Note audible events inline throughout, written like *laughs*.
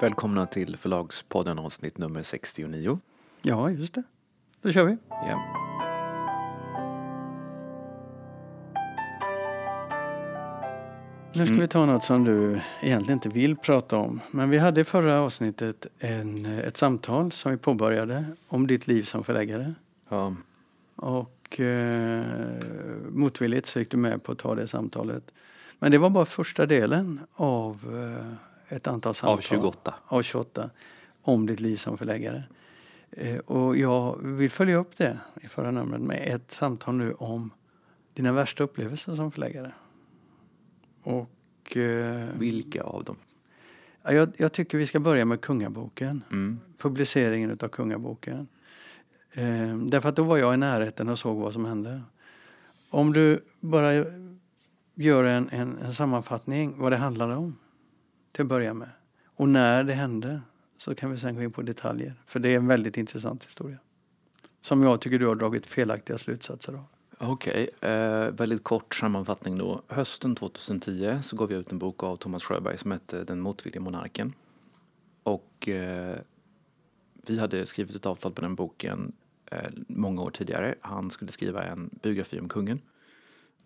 Välkomna till Förlagspodden avsnitt nummer 69. Ja, just det. Då kör vi. Ja. Nu ska Mm. vi ta något som du egentligen inte vill prata om. Men vi hade i förra avsnittet en, ett samtal som vi påbörjade om ditt liv som förläggare. Ja, Och eh, motvilligt så gick du med på att ta det samtalet. Men det var bara första delen av eh, ett antal samtal. av 28. Av 28. Om ditt liv som förläggare. Eh, och jag vill följa upp det i förra numret med ett samtal nu om dina värsta upplevelser som förläggare. Och eh, Vilka av dem? ja, jag, jag tycker vi ska börja med Kungaboken. Mm. Publiceringen utav Kungaboken. Eh, därför att då var jag i närheten och såg vad som hände. Om du bara gör en, en, en sammanfattning vad det handlade om till att börja med. Och när det hände så kan vi sen gå in på detaljer. För det är en väldigt intressant historia. Som jag tycker du har dragit felaktiga slutsatser av. Okej, eh, väldigt kort sammanfattning då. Hösten 2010 så gav jag ut en bok av Thomas Sjöberg som hette Den motvillige monarken. Och eh, vi hade skrivit ett avtal på den boken eh, många år tidigare. Han skulle skriva en biografi om kungen.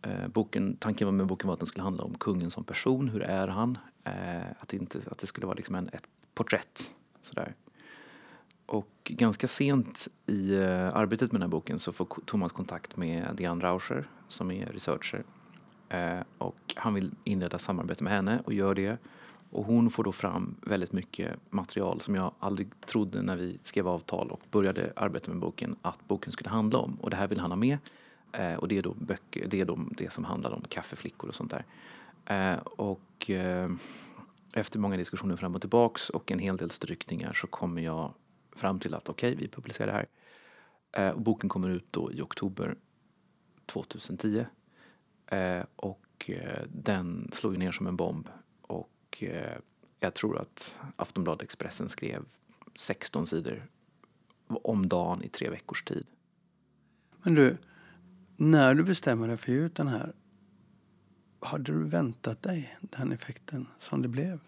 Eh, boken, tanken med boken var att den skulle handla om kungen som person. Hur är han? Eh, att, det inte, att det skulle vara liksom en, ett porträtt. Sådär. Och ganska sent i eh, arbetet med den här boken så får Thomas kontakt med Diane Rauscher som är researcher. Eh, och han vill inleda samarbete med henne och gör det. Och hon får då fram väldigt mycket material som jag aldrig trodde när vi skrev avtal och började arbeta med boken att boken skulle handla om. Och det här vill han ha med. Eh, och det är då böcker, det är då det som handlar om kaffeflickor och sånt där. Eh, och eh, efter många diskussioner fram och tillbaks och en hel del strykningar så kommer jag fram till att okej, vi publicerar det här. Eh, och boken kommer ut då i oktober 2010. Eh, och eh, den slog ju ner som en bomb. Och eh, jag tror att Aftonbladet Expressen skrev 16 sidor om dagen i tre veckors tid. Men du, när du bestämmer dig för att ge ut den här. Hade du väntat dig den effekten som det blev?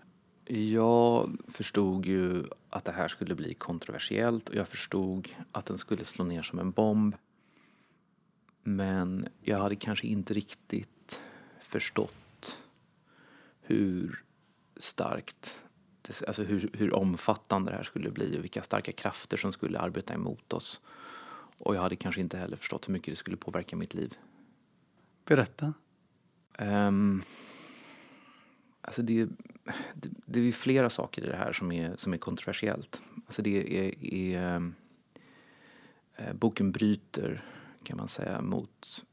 Jag förstod ju att det här skulle bli kontroversiellt och jag förstod att den skulle slå ner som en bomb. Men jag hade kanske inte riktigt förstått hur starkt, alltså hur, hur omfattande det här skulle bli och vilka starka krafter som skulle arbeta emot oss. Och jag hade kanske inte heller förstått hur mycket det skulle påverka mitt liv. Berätta. Um, alltså det, det, det är ju flera saker i det här som är, som är kontroversiellt. Alltså det är, är ehm, eh, boken bryter, kan man säga, mot,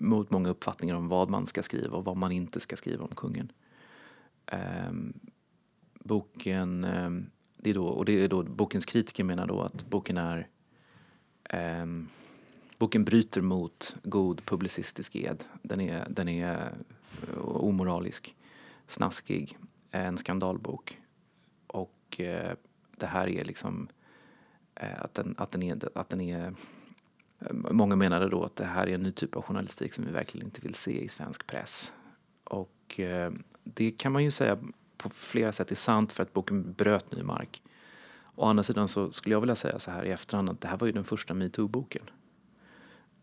mot många uppfattningar om vad man ska skriva och vad man inte ska skriva om kungen. Um, boken, um, det är då, och det är då bokens kritiker menar då att boken är um, Boken bryter mot god publicistisk ed. Den är, den är eh, omoralisk, snaskig, en skandalbok. Och eh, det här är liksom eh, att, den, att, den är, att den är eh, Många menade då att det här är en ny typ av journalistik som vi verkligen inte vill se i svensk press. Och eh, det kan man ju säga på flera sätt är sant för att boken bröt ny mark. Å andra sidan så skulle jag vilja säga så här i efterhand att det här var ju den första metoo-boken.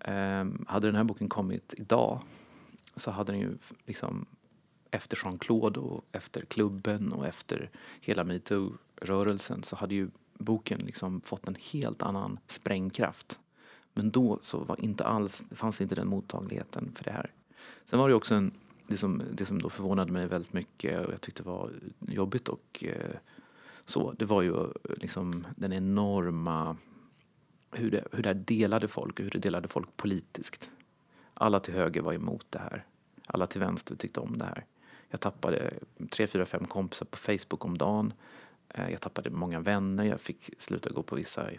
Ehm, hade den här boken kommit idag så hade den ju liksom efter Jean-Claude och efter klubben och efter hela metoo-rörelsen så hade ju boken liksom fått en helt annan sprängkraft. Men då så var inte alls, det fanns inte den mottagligheten för det här. Sen var det också en, det som, det som då förvånade mig väldigt mycket och jag tyckte var jobbigt och eh, så, det var ju liksom den enorma hur det, hur det här delade folk och hur det delade folk politiskt. Alla till höger var emot det här. Alla till vänster tyckte om det här. Jag tappade tre, fyra, fem kompisar på Facebook om dagen. Eh, jag tappade många vänner. Jag fick sluta gå på vissa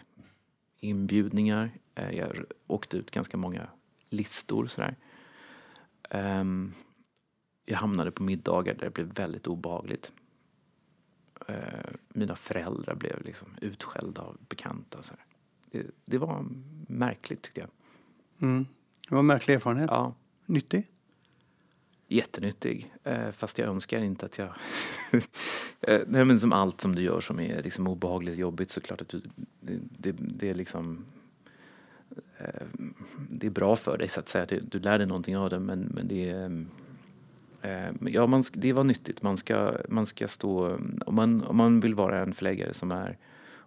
inbjudningar. Eh, jag åkte ut ganska många listor. Sådär. Ehm, jag hamnade på middagar där det blev väldigt obehagligt. Eh, mina föräldrar blev liksom utskällda av bekanta. Sådär. Det, det var märkligt tyckte jag. Mm. Det var en märklig erfarenhet. Ja, Nyttig. jättenyttig. Eh, fast jag önskar inte att jag *laughs* Eh, nej, men som allt som du gör som är liksom obehagligt jobbigt så klart att du, det, det, är liksom eh, det är bra för dig så att säga. Du, du lär dig någonting av det men, men det är Ja, man, det var nyttigt. Man ska, man ska stå, om man, om man vill vara en förläggare som är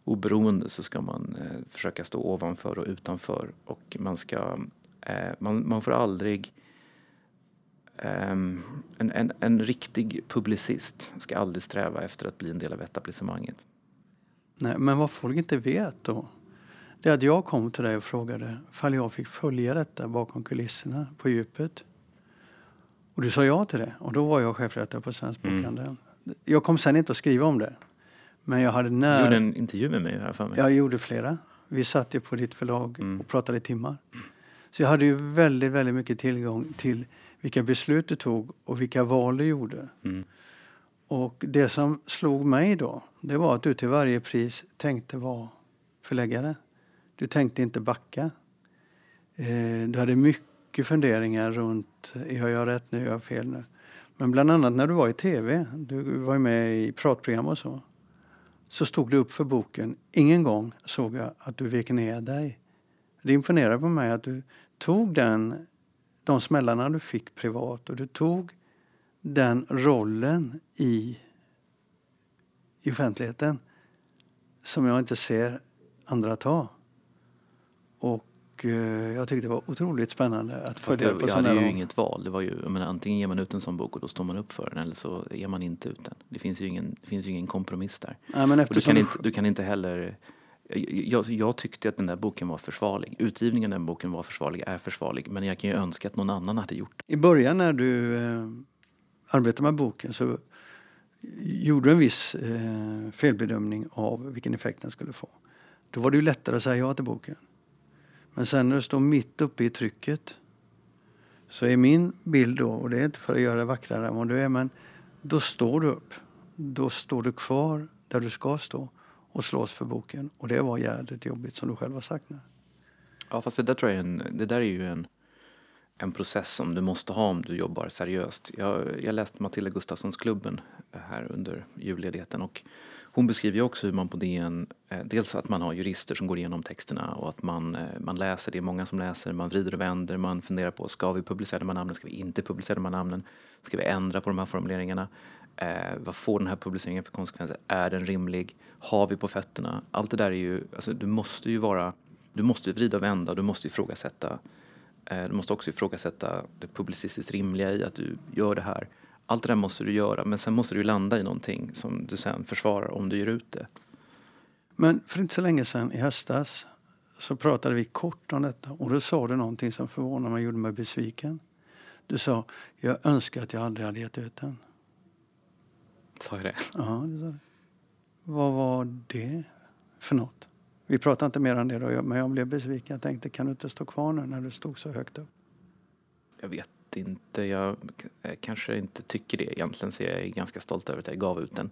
oberoende så ska man eh, försöka stå ovanför och utanför och man ska, eh, man, man får aldrig Um, en, en, en riktig publicist ska aldrig sträva efter att bli en del av etablissemanget. Nej, men vad folk inte vet då, det är att jag kom till dig och frågade ifall jag fick följa detta bakom kulisserna på djupet. Och du sa ja till det. Och då var jag chefredaktör på Svensk. Bokhandel. Mm. Jag kom sen inte att skriva om det. Men jag hade när... Du gjorde en intervju med mig här för mig. Jag gjorde flera. Vi satt ju på ditt förlag mm. och pratade i timmar. Så jag hade ju väldigt, väldigt mycket tillgång till vilka beslut du tog och vilka val du gjorde. Mm. Och det som slog mig då, det var att du till varje pris tänkte vara förläggare. Du tänkte inte backa. Eh, du hade mycket funderingar runt, gör jag rätt nu, gör jag fel nu? Men bland annat när du var i tv, du var med i pratprogram och så, så stod du upp för boken. Ingen gång såg jag att du vek ner dig. Det imponerade på mig att du tog den de smällarna du fick privat och du tog den rollen i, i offentligheten som jag inte ser andra ta. Och eh, jag tyckte det var otroligt spännande att följa jag, på Jag hade ju inget val. Det var ju, menar, antingen ger man ut en sån bok och då står man upp för den eller så ger man inte ut den. Det finns ju ingen, det finns ju ingen kompromiss där. Ja, men du, kan inte, du kan inte heller jag, jag, tyckte att den där boken var försvarlig. Utgivningen av den boken var försvarlig, är försvarlig. Men jag kan ju önska att någon annan hade gjort det. I början när du eh, arbetade med boken så gjorde du en viss eh, felbedömning av vilken effekt den skulle få. Då var det ju lättare att säga ja till boken. Men sen när du står mitt uppe i trycket så är min bild då, och det är inte för att göra det vackrare än vad du är, men då står du upp. Då står du kvar där du ska stå och slåss för boken. Och det var jävligt jobbigt som du själv har sagt nu. Ja fast det där tror jag är en, det där är ju en, en process som du måste ha om du jobbar seriöst. Jag, jag läste Matilda Gustafssons klubben här under julledigheten och hon beskriver ju också hur man på DN, eh, dels att man har jurister som går igenom texterna och att man, eh, man läser, det är många som läser, man vrider och vänder, man funderar på ska vi publicera de här namnen, ska vi inte publicera de här namnen, ska vi ändra på de här formuleringarna? Eh, vad får den här publiceringen för konsekvenser? Är den rimlig? Har vi på fötterna? Allt det där är ju, alltså du måste ju vara, du måste vrida och vända, du måste ifrågasätta. Eh, du måste också ifrågasätta det publicistiskt rimliga i att du gör det här. Allt det där måste du göra, men sen måste du landa i någonting som du sen försvarar om du ger ut det. Men för inte så länge sedan, i höstas, så pratade vi kort om detta och då sa du någonting som förvånade mig och gjorde mig besviken. Du sa, jag önskar att jag aldrig hade gett ut den. Sa jag det? Ja, det sa det. Vad var det för något? Vi pratade inte mer om det då, men jag blev besviken. Jag tänkte, kan du inte stå kvar nu när du stod så högt upp? Jag vet inte. Jag kanske inte tycker det egentligen, så jag är ganska stolt över att jag gav ut den.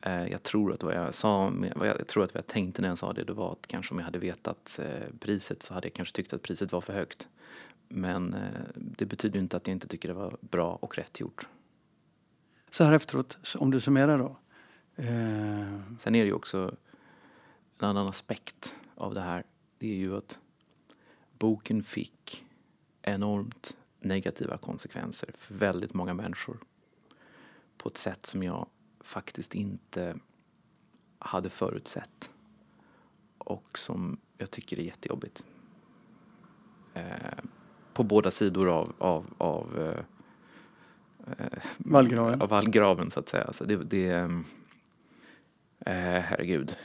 Eh, jag tror att vad jag sa, jag tror att vad jag tänkte när jag sa det, det var att kanske om jag hade vetat eh, priset så hade jag kanske tyckt att priset var för högt. Men eh, det betyder inte att jag inte tycker det var bra och rätt gjort så här efteråt, om du summerar då? Eh... Sen är det ju också en annan aspekt av det här. Det är ju att boken fick enormt negativa konsekvenser för väldigt många människor. På ett sätt som jag faktiskt inte hade förutsett. Och som jag tycker är jättejobbigt. Eh, på båda sidor av, av, av eh, eh, vallgraven. Av vallgraven så att säga. Alltså det, det, eh, herregud,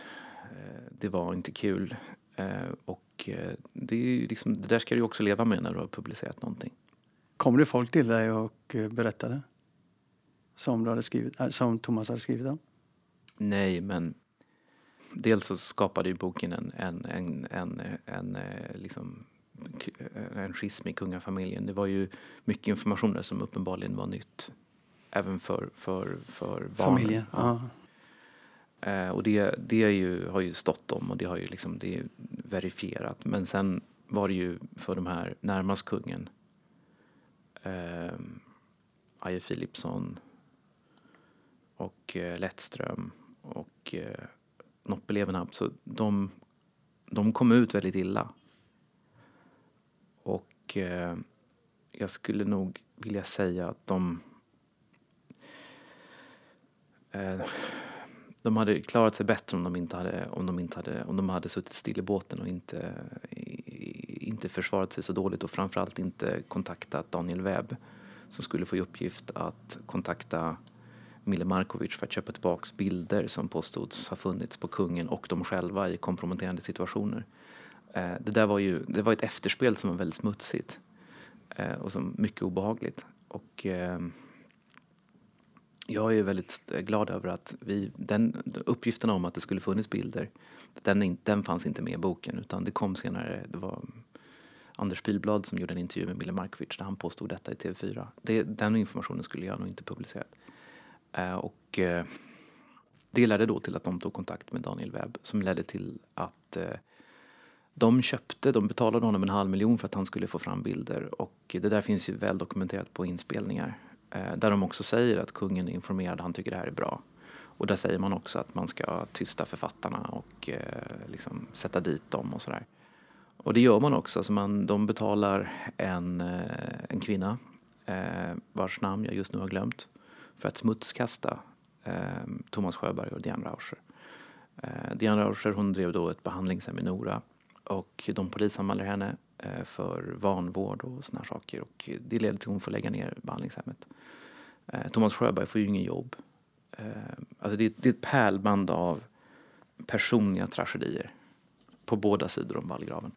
eh, det var inte kul. Eh, och eh, det, är liksom, det där ska du också leva med när du har publicerat någonting. Kommer det folk till dig och eh, berättade? Som, du hade skrivit, som Thomas hade skrivit om? Nej, men dels så skapade ju boken en, en, en, en, en liksom en schism i kungafamiljen. Det var ju mycket information där som uppenbarligen var nytt. Även för, för, för barnen. Familjen, ja. Eh, och det, det ju, har ju stått om och det har ju liksom, det verifierat. Men sen var det ju för de här närmast kungen, eh, Aje Philipsson, och eh, Lettström och eh, Noppeleverna. Så de, de kom ut väldigt illa. Och eh, jag skulle nog vilja säga att de eh, de hade klarat sig bättre om de inte hade, om de inte hade, om de hade suttit still i båten och inte, inte försvarat sig så dåligt och framförallt inte kontaktat Daniel Webb som skulle få i uppgift att kontakta Mille Markovic för att köpa tillbaka bilder som påstods ha funnits på kungen och dem själva i komprometterande situationer. Eh, det där var ju det var ett efterspel som var väldigt smutsigt eh, och som mycket obehagligt. Och, eh, jag är väldigt glad över att vi, den, uppgiften om att det skulle funnits bilder, den, den fanns inte med i boken utan det kom senare. Det var Anders Pilblad som gjorde en intervju med Mille Markovic där han påstod detta i TV4. Det, den informationen skulle jag nog inte publicerat. Eh, och eh, det ledde då till att de tog kontakt med Daniel Webb som ledde till att eh, de köpte, de betalade honom en halv miljon för att han skulle få fram bilder och det där finns ju väl dokumenterat på inspelningar eh, där de också säger att kungen är informerad, han tycker det här är bra. Och där säger man också att man ska tysta författarna och eh, liksom sätta dit dem och sådär. Och det gör man också. Alltså man, de betalar en, eh, en kvinna eh, vars namn jag just nu har glömt för att smutskasta eh, Thomas Sjöberg och Diane Rauscher. Eh, Diane Rauscher hon drev då ett behandlingshem i Nora och de polisanmäler henne eh, för vanvård och såna saker och det leder till att hon får lägga ner behandlingshemmet. Eh, Thomas Sjöberg får ju ingen jobb. Eh, alltså det, det är ett pärlband av personliga tragedier på båda sidor om vallgraven.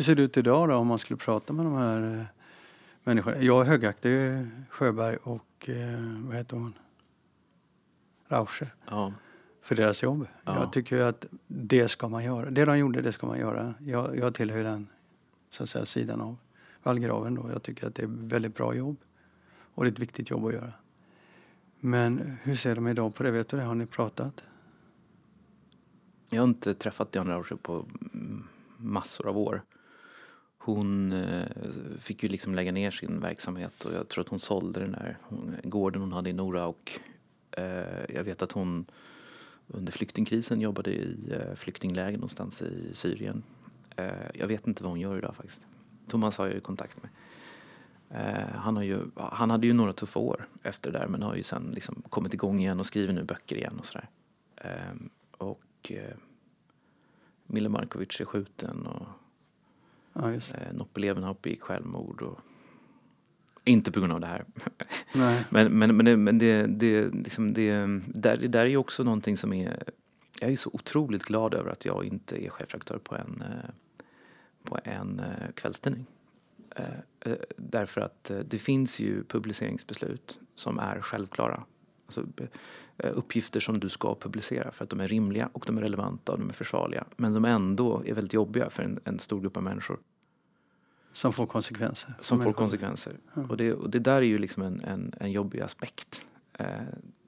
Hur ser det ut idag då om man skulle prata med de här eh, människor. Jag högaktar ju Sjöberg och eh, vad heter hon? Rauscher. Ja. För deras jobb. Ja. Jag tycker att det ska man göra. Det de gjorde, det ska man göra. Jag, jag tillhör den så att säga, sidan av vallgraven. Då. Jag tycker att det är väldigt bra jobb. Och det är ett viktigt jobb att göra. Men hur ser de idag på det? Vet du det? Har ni pratat? Jag har inte träffat Jan Rauscher på massor av år hon eh, fick ju liksom lägga ner sin verksamhet och jag tror att hon sålde den där gården hon hade i Nora och eh, jag vet att hon under flyktingkrisen jobbade i eh, flyktingläger någonstans i Syrien. jag vet inte vad hon gör idag faktiskt. Thomas har jag ju kontakt med. han, har ju, han hade ju några tuffa år efter det där men har ju sen liksom kommit igång igen och skriver nu böcker igen och sådär. och Mille Markovic är skjuten och Ja, just. Eh, Noppeleverna begick självmord. Och, inte på grund av det här. *laughs* Nej. men men, men, det, men det, det, liksom det, där, det där är ju också någonting som är... Jag är så otroligt glad över att jag inte är chefredaktör på en, eh, på en eh, kvällstidning. Därför att det finns ju publiceringsbeslut som är självklara. Alltså, uppgifter som du ska publicera för att de är rimliga och de är relevanta och de är försvarliga. Men som ändå är väldigt jobbiga för en, en stor grupp av människor. Som får konsekvenser. Som får konsekvenser. Ja. Och, det, och det där är ju liksom en, en, en jobbig aspekt. Eh.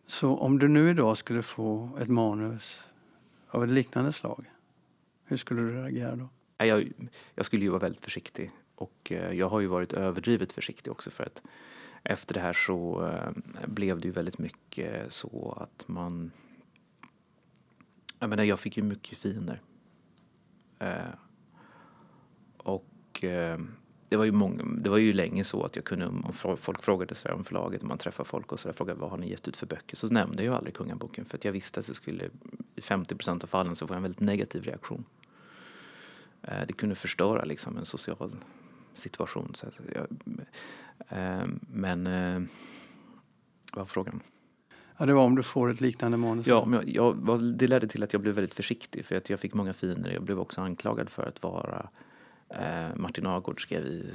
Så om du nu idag skulle få ett manus av ett liknande slag, hur skulle du reagera då? Jag, jag skulle ju vara väldigt försiktig. Och eh, jag har ju varit överdrivet försiktig också för att efter det här så eh, blev det ju väldigt mycket så att man... Jag menar, jag fick ju mycket fiender. Eh, och eh, det var ju många, det var ju länge så att jag kunde, om folk frågade så om förlaget, om man träffar folk och så där, frågade vad har ni gett ut för böcker? Så nämnde jag aldrig Kungaboken för att jag visste att det skulle, i 50 procent av fallen så får jag en väldigt negativ reaktion. Eh, det kunde förstöra liksom en social situation. Så jag, eh, men eh, vad var frågan? Ja, det var om du får ett liknande manus. Ja, men jag, jag, det ledde till att jag blev väldigt försiktig för att jag fick många finer. Jag blev också anklagad för att vara eh, Martin Agård skrev i,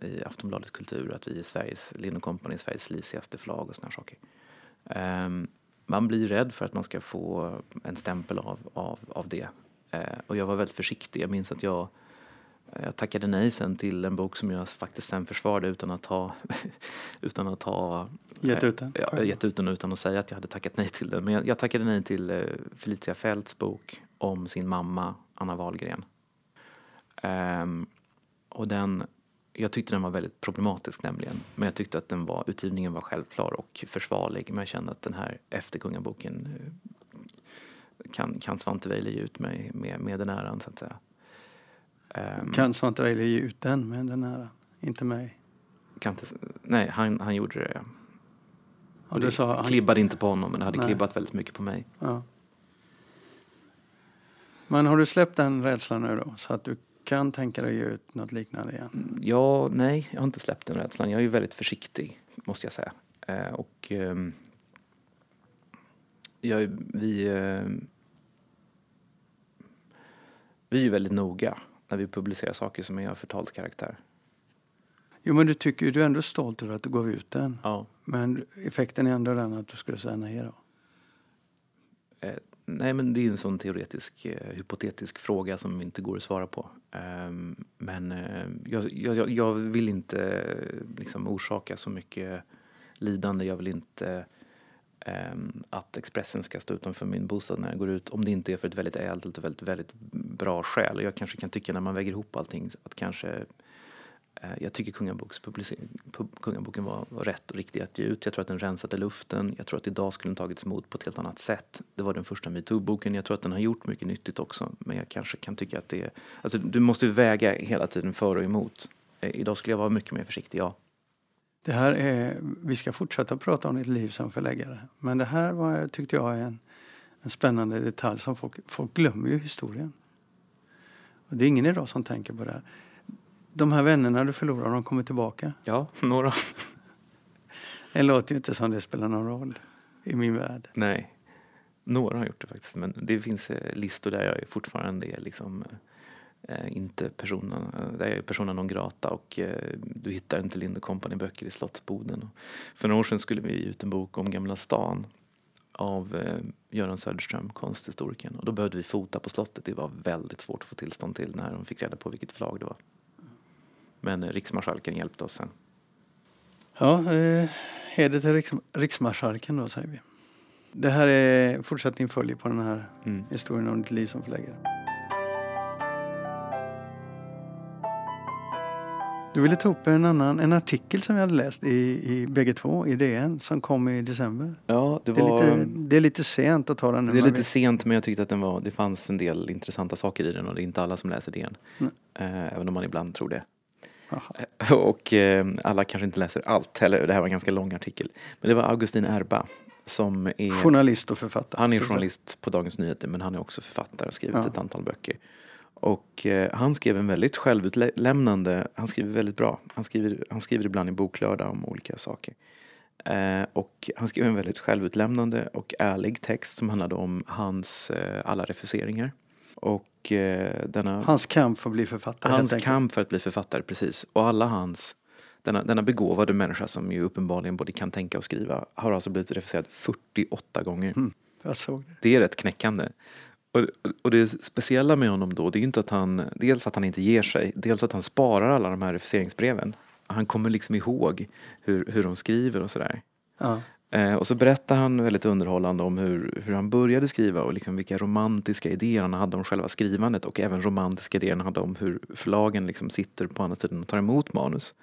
i Aftonbladet Kultur att vi är Sveriges, Lind Company Sveriges slisigaste förlag och såna saker. Eh, man blir rädd för att man ska få en stämpel av, av, av det. Eh, och jag var väldigt försiktig. Jag minns att jag jag tackade nej sen till en bok som jag faktiskt sen försvarade utan att ha, *laughs* utan att ha gett ut den? Ja, gett ut den utan att säga att jag hade tackat nej till den. Men jag, jag tackade nej till uh, Felicia Fälts bok om sin mamma Anna Wahlgren. Um, och den, Jag tyckte den var väldigt problematisk nämligen. Men jag tyckte att den var, utgivningen var självklar och försvarlig. Men jag kände att den här efterkungaboken eh, kan, kan Svante Weilie ge ut mig med, med den äran så att säga. Um, kan Svante Weilie ge ut den med den äran? Inte mig? Kan inte, nej, han, han gjorde det. Och det sa, klibbade inte på honom men det hade nej. klibbat väldigt mycket på mig. Ja. Men har du släppt den rädslan nu då? Så att du kan tänka dig att ge ut något liknande igen? Ja, nej, jag har inte släppt den rädslan. Jag är ju väldigt försiktig, måste jag säga. Eh, och eh, jag, vi, eh, vi är ju väldigt noga när vi publicerar saker som är av förtalt karaktär. Jo, men du tycker du är ändå stolt över att du gav ut den. Ja. Men effekten är ändå den att du skulle säga nej då? Eh, nej, men det är en sån teoretisk, eh, hypotetisk fråga som inte går att svara på. Men eh, jag, jag, jag, vill inte eh, liksom orsaka så mycket lidande. Jag vill inte Ehm, att Expressen ska stå utanför min bostad när jag går ut. Om det inte är för ett väldigt ädelt och väldigt, väldigt bra skäl. Jag kanske kan tycka när man väger ihop allting att kanske eh, jag tycker Kungaboken var, var rätt och riktig att ge ut. Jag tror att den rensade luften. Jag tror att idag skulle den tagits emot på ett helt annat sätt. Det var den första metoo-boken. Jag tror att den har gjort mycket nyttigt också. Men jag kanske kan tycka att det är... Alltså, du måste väga hela tiden för och emot. Eh, idag skulle jag vara mycket mer försiktig, ja. Det här är, vi ska fortsätta prata om ditt liv som förläggare. Men det här var, tyckte jag är en, en spännande detalj som folk, folk glömmer ju historien. Och det är ingen idag som tänker på det här de här vännerna du förlorade, de kommer tillbaka? Ja, några. Det låter ju inte som det spelar någon roll i min värld. Nej, några har gjort det faktiskt. Men det finns eh, listor där jag fortfarande är liksom eh, inte personen, där jag är personen non grata och eh, du hittar inte Lind Company böcker i Slottsboden. För några år sedan skulle vi ge ut en bok om Gamla stan av eh, Göran Söderström, konsthistorikern. Och då behövde vi fota på slottet. Det var väldigt svårt att få tillstånd till när de fick reda på vilket flagg det var. Men riksmarskalken hjälpte oss sen. Ja, eh, heder till riks, riksmarskalken då säger vi. Det här är fortsättning följer på den här mm. historien om ditt liv som förläggare. Du ville ta upp en annan en artikel som vi hade läst i, i bägge två i DN som kom i december. Ja, det, var, det, är lite, det är lite sent att ta den nu. Det är lite sent men jag tyckte att den var, det fanns en del intressanta saker i den och det är inte alla som läser DN. Mm. även om man ibland tror det. Aha. Och eh, alla kanske inte läser allt heller. Det här var en ganska lång artikel. Men det var Augustin Erba som är journalist och författare. Han är journalist på Dagens Nyheter men han är också författare och skrivit ja. ett antal böcker. Och eh, han skrev en väldigt självutlämnande, han skriver väldigt bra. Han skriver, han skriver ibland i Boklördag om olika saker. Eh, och han skrev en väldigt självutlämnande och ärlig text som handlade om hans eh, alla refuseringar. Och, eh, denna, hans kamp för att bli författare? Hans kamp för att bli författare, precis. Och alla hans denna, denna begåvade människa som ju uppenbarligen både kan tänka och skriva har alltså blivit refuserad 48 gånger. Mm, jag såg det. det är rätt knäckande. Och, och det speciella med honom då, det är inte att han, dels att han inte ger sig, dels att han sparar alla de här refuseringsbreven. Han kommer liksom ihåg hur, hur de skriver och sådär. Ja. Eh, och så berättar han väldigt underhållande om hur, hur han började skriva och liksom vilka romantiska idéer han hade om själva skrivandet och även romantiska idéer han hade om hur förlagen liksom sitter på andra sidan och tar emot manus.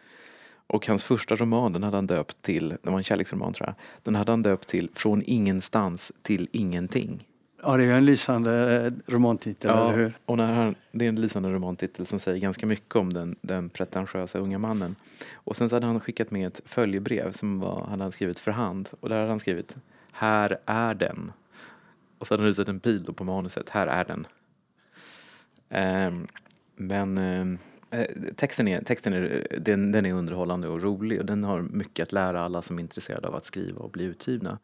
Och hans första roman den hade han döpt till, det var en kärleksroman tror jag, den hade han döpt till Från ingenstans till ingenting. Ja, det är en lysande eh, romantitel, ja, eller hur? och när han, det är en lysande romantitel som säger ganska mycket om den, den pretentiösa unga mannen. Och sen så hade han skickat med ett följebrev som var, han hade skrivit för hand. Och där hade han skrivit Här är den. Och så hade han ritat en pil på manuset, Här är den. Um, men um, texten, är, texten är, den, den är underhållande och rolig och den har mycket att lära alla som är intresserade av att skriva och bli utgivna.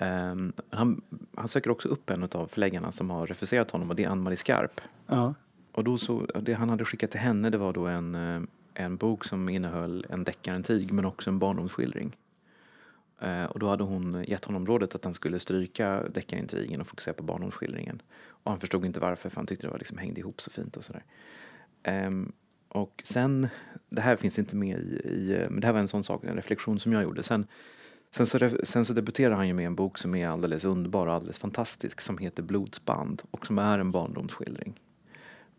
Um, han, han söker också upp en av förläggarna som har refuserat honom och det är Ann-Marie Skarp. Ja. Och då så, det han hade skickat till henne det var då en, eh, en bok som innehöll en deckarentig men också en barndomsskildring. Uh, och då hade hon gett honom rådet att han skulle stryka deckarintrigen och fokusera på barndomsskildringen. Och han förstod inte varför för han tyckte det var liksom hängde ihop så fint och sådär. Um, och sen, det här finns inte med i, i, men det här var en sån sak, en reflektion som jag gjorde. Sen Sen så, sen så debuterar han ju med en bok som är alldeles underbar och alldeles fantastisk som heter Blodsband och som är en barndomsskildring.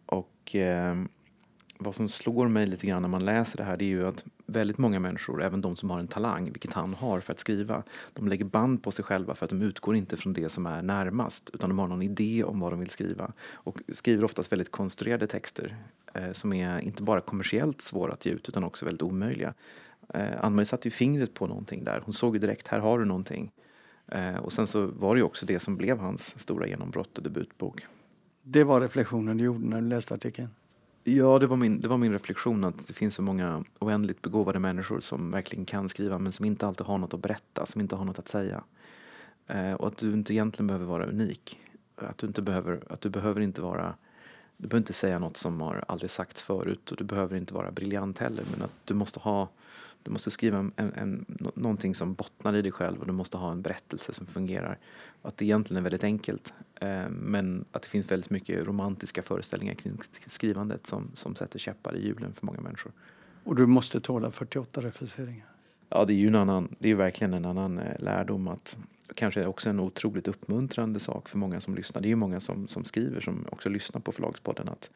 Och eh, vad som slår mig lite grann när man läser det här det är ju att väldigt många människor, även de som har en talang, vilket han har för att skriva, de lägger band på sig själva för att de utgår inte från det som är närmast utan de har någon idé om vad de vill skriva och skriver oftast väldigt konstruerade texter eh, som är inte bara kommersiellt svåra att ge ut utan också väldigt omöjliga. Eh, Ann-Marie satte ju fingret på någonting där. Hon såg ju direkt, här har du någonting. Eh, och sen så var det ju också det som blev hans stora genombrott och debutbok. Det var reflektionen du gjorde när du läste artikeln? Ja, det var, min, det var min reflektion att det finns så många oändligt begåvade människor som verkligen kan skriva men som inte alltid har något att berätta, som inte har något att säga. Eh, och att du inte egentligen behöver vara unik. Att du inte behöver, att du behöver inte vara du behöver inte säga något som har aldrig sagts förut och du behöver inte vara briljant heller men att du måste ha du måste skriva en, en, någonting som bottnar i dig själv och du måste ha en berättelse som fungerar. Att det egentligen är väldigt enkelt eh, men att det finns väldigt mycket romantiska föreställningar kring skrivandet som, som sätter käppar i hjulen för många människor. Och du måste tåla 48 refuseringar? Ja, det är ju en annan, det är verkligen en annan eh, lärdom att kanske också en otroligt uppmuntrande sak för många som lyssnar. Det är ju många som, som skriver som också lyssnar på Förlagspodden att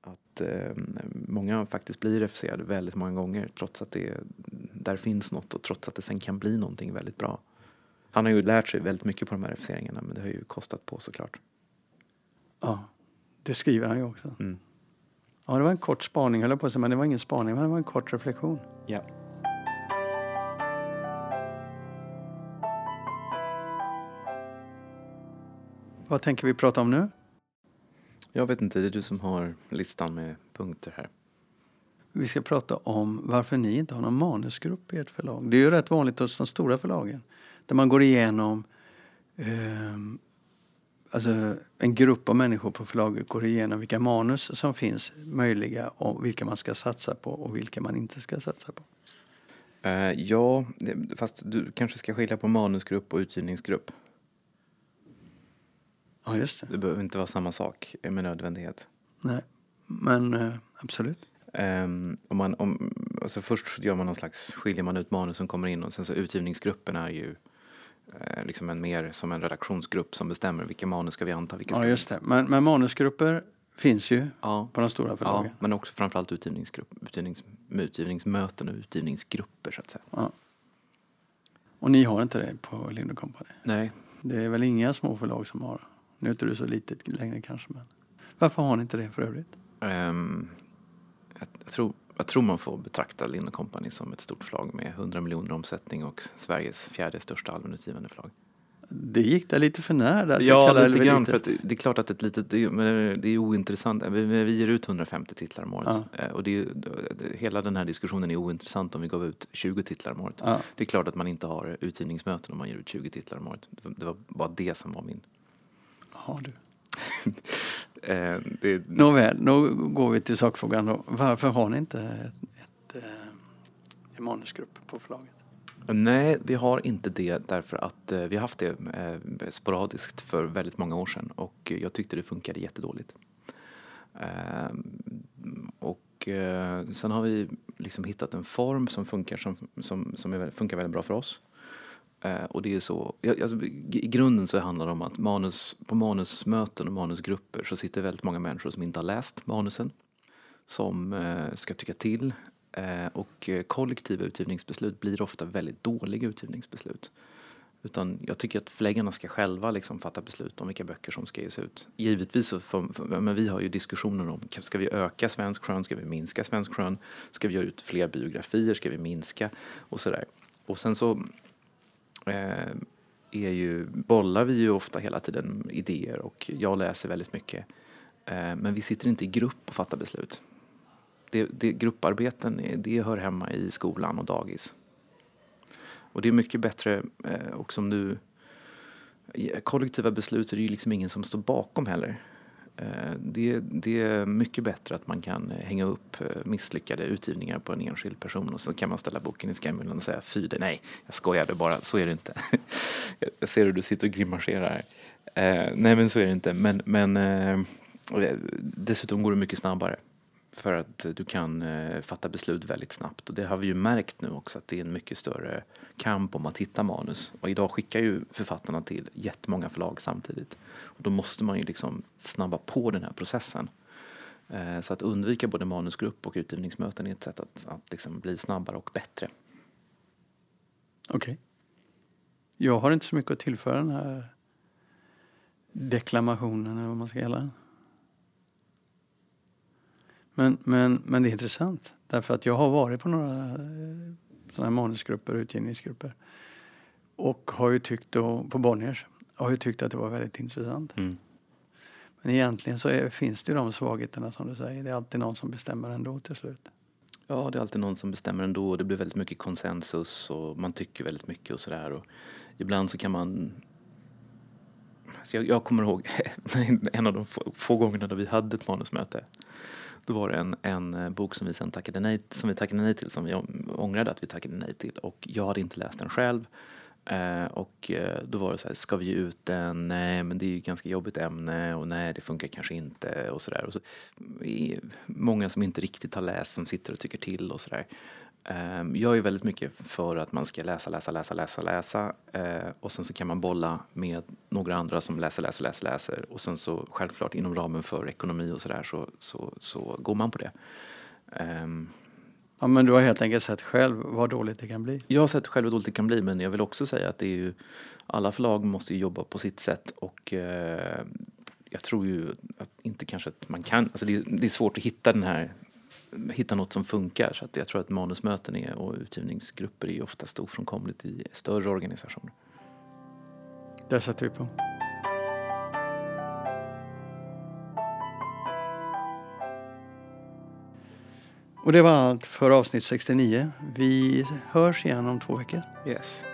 att eh, många faktiskt blir refuserade väldigt många gånger trots att det där finns något och trots att det sen kan bli någonting väldigt bra. Han har ju lärt sig väldigt mycket på de här refuseringarna men det har ju kostat på såklart. Ja, det skriver han ju också. Mm. Ja, det var en kort spaning höll jag på att säga, men det var ingen spaning, men det var en kort reflektion. Ja. Vad tänker vi prata om nu? Jag vet inte, det är du som har listan med punkter här. Vi ska prata om varför ni inte har någon manusgrupp i ert förlag. Det är ju rätt vanligt hos de stora förlagen. Där man går igenom eh, alltså en grupp av människor på förlaget går igenom vilka manus som finns möjliga och vilka man ska satsa på och vilka man inte ska satsa på. Uh, ja, fast du kanske ska skilja på manusgrupp och utgivningsgrupp. Ja, just det. Det behöver inte vara samma sak med nödvändighet. Nej, men eh, absolut. Um, om man, om, alltså först gör man någon slags, skiljer man ut manus som kommer in och sen så utgivningsgruppen är ju eh, liksom en mer som en redaktionsgrupp som bestämmer vilka manus ska vi anta. Vilka ja, just det. Men, men manusgrupper finns ju ja. på de stora förlagen. Ja, men också framförallt utgivningsgrupp, utgivnings, utgivningsmöten och utgivningsgrupper så att säga. Ja. Och ni har inte det på Lind Company? Nej. Det är väl inga små förlag som har nu är inte du så litet längre kanske. Men varför har ni inte det för övrigt? Um, jag, jag, tror, jag tror man får betrakta Lind Company som ett stort förlag med 100 miljoner omsättning och Sveriges fjärde största allmänutgivande förlag. Det gick där lite för nära. Ja, lite grann. För det är klart att ett litet, det är, men det är ointressant. Vi, vi ger ut 150 titlar om året. Ja. Eh, och det är, hela den här diskussionen är ointressant om vi gav ut 20 titlar om året. Ja. Det är klart att man inte har utgivningsmöten om man ger ut 20 titlar om året. Det var bara det som var min har du. *laughs* eh, det... Nåväl, då går vi till sakfrågan. Då. Varför har ni inte ett, ett, eh, en manusgrupp på förlaget? Nej, vi har inte det därför att eh, vi har haft det eh, sporadiskt för väldigt många år sedan och jag tyckte det funkade jättedåligt. Eh, och eh, sen har vi liksom hittat en form som funkar som, som, som funkar väldigt bra för oss. Eh, och det är så, alltså, I grunden så handlar det om att manus, på manusmöten och manusgrupper så sitter väldigt många människor som inte har läst manusen. Som eh, ska tycka till. Eh, och eh, kollektiva utgivningsbeslut blir ofta väldigt dåliga utgivningsbeslut. Utan jag tycker att förläggarna ska själva liksom fatta beslut om vilka böcker som ska ges ut. Givetvis så för, för, men vi har ju diskussioner om, ska vi öka svensk skön, ska vi minska svensk skön, ska vi göra ut fler biografier, ska vi minska och sådär. Och sen så Eh, är ju, bollar vi ju ofta hela tiden idéer och jag läser väldigt mycket. Eh, men vi sitter inte i grupp och fattar beslut. Det, det, grupparbeten eh, det hör hemma i skolan och dagis. Och det är mycket bättre, eh, och som nu, eh, kollektiva beslut är det ju liksom ingen som står bakom heller. Eh, det, det, är mycket bättre att man kan hänga upp eh, misslyckade utgivningar på en enskild person och så kan man ställa boken i skamhyllan och säga fy det, nej, jag skojade bara, så är det inte. *laughs* jag ser hur du sitter och grimaserar. Eh, nej men så är det inte, men, men eh, dessutom går det mycket snabbare för att du kan eh, fatta beslut väldigt snabbt. Och det har vi ju märkt nu också att det är en mycket större kamp om att hitta manus. Och idag skickar ju författarna till jättemånga förlag samtidigt. Och då måste man ju liksom snabba på den här processen. Eh, så att undvika både manusgrupp och utgivningsmöten är ett sätt att, att liksom bli snabbare och bättre. Okej. Okay. Jag har inte så mycket att tillföra den här deklamationen, eller vad man ska kalla den men, men, men det är intressant. Därför att jag har varit på några eh, sådana här manusgrupper och utgivningsgrupper. Och har ju tyckt då, på Bonniers, har ju tyckt att det var väldigt intressant. Mm. Men egentligen så är, finns det ju de svagheterna som du säger. Det är alltid någon som bestämmer ändå till slut. Ja, det är alltid någon som bestämmer ändå och det blir väldigt mycket konsensus och man tycker väldigt mycket och sådär. Ibland så kan man så jag, jag kommer ihåg *laughs* en av de få, få gångerna då vi hade ett manusmöte. Då var det en, en eh, bok som vi sen tackade nej, som vi tackade nej till, som vi ångrade att vi tackade nej till. Och jag hade inte läst den själv. Eh, och eh, då var det så här, ska vi ge ut den? Nej, men det är ju ett ganska jobbigt ämne och nej, det funkar kanske inte och sådär. Så, många som inte riktigt har läst som sitter och tycker till och sådär. Ehm, jag är väldigt mycket för att man ska läsa, läsa, läsa, läsa, läsa eh, och sen så kan man bolla med några andra som läser, läser, läser, läser och sen så självklart inom ramen för ekonomi och sådär så, så, så går man på det. Ehm, ja, men du har helt enkelt sett själv vad dåligt det kan bli? Jag har sett själv hur dåligt det kan bli men jag vill också säga att det är ju, alla förlag måste ju jobba på sitt sätt och jag tror ju att inte kanske att man kan, alltså det är, det är svårt att hitta den här hitta något som funkar. Så att jag tror att manusmöten är, och utgivningsgrupper är oftast ofrånkomligt i större organisationer. Där sätter vi på. Och det var allt för avsnitt 69. Vi hörs igen om två veckor. Yes.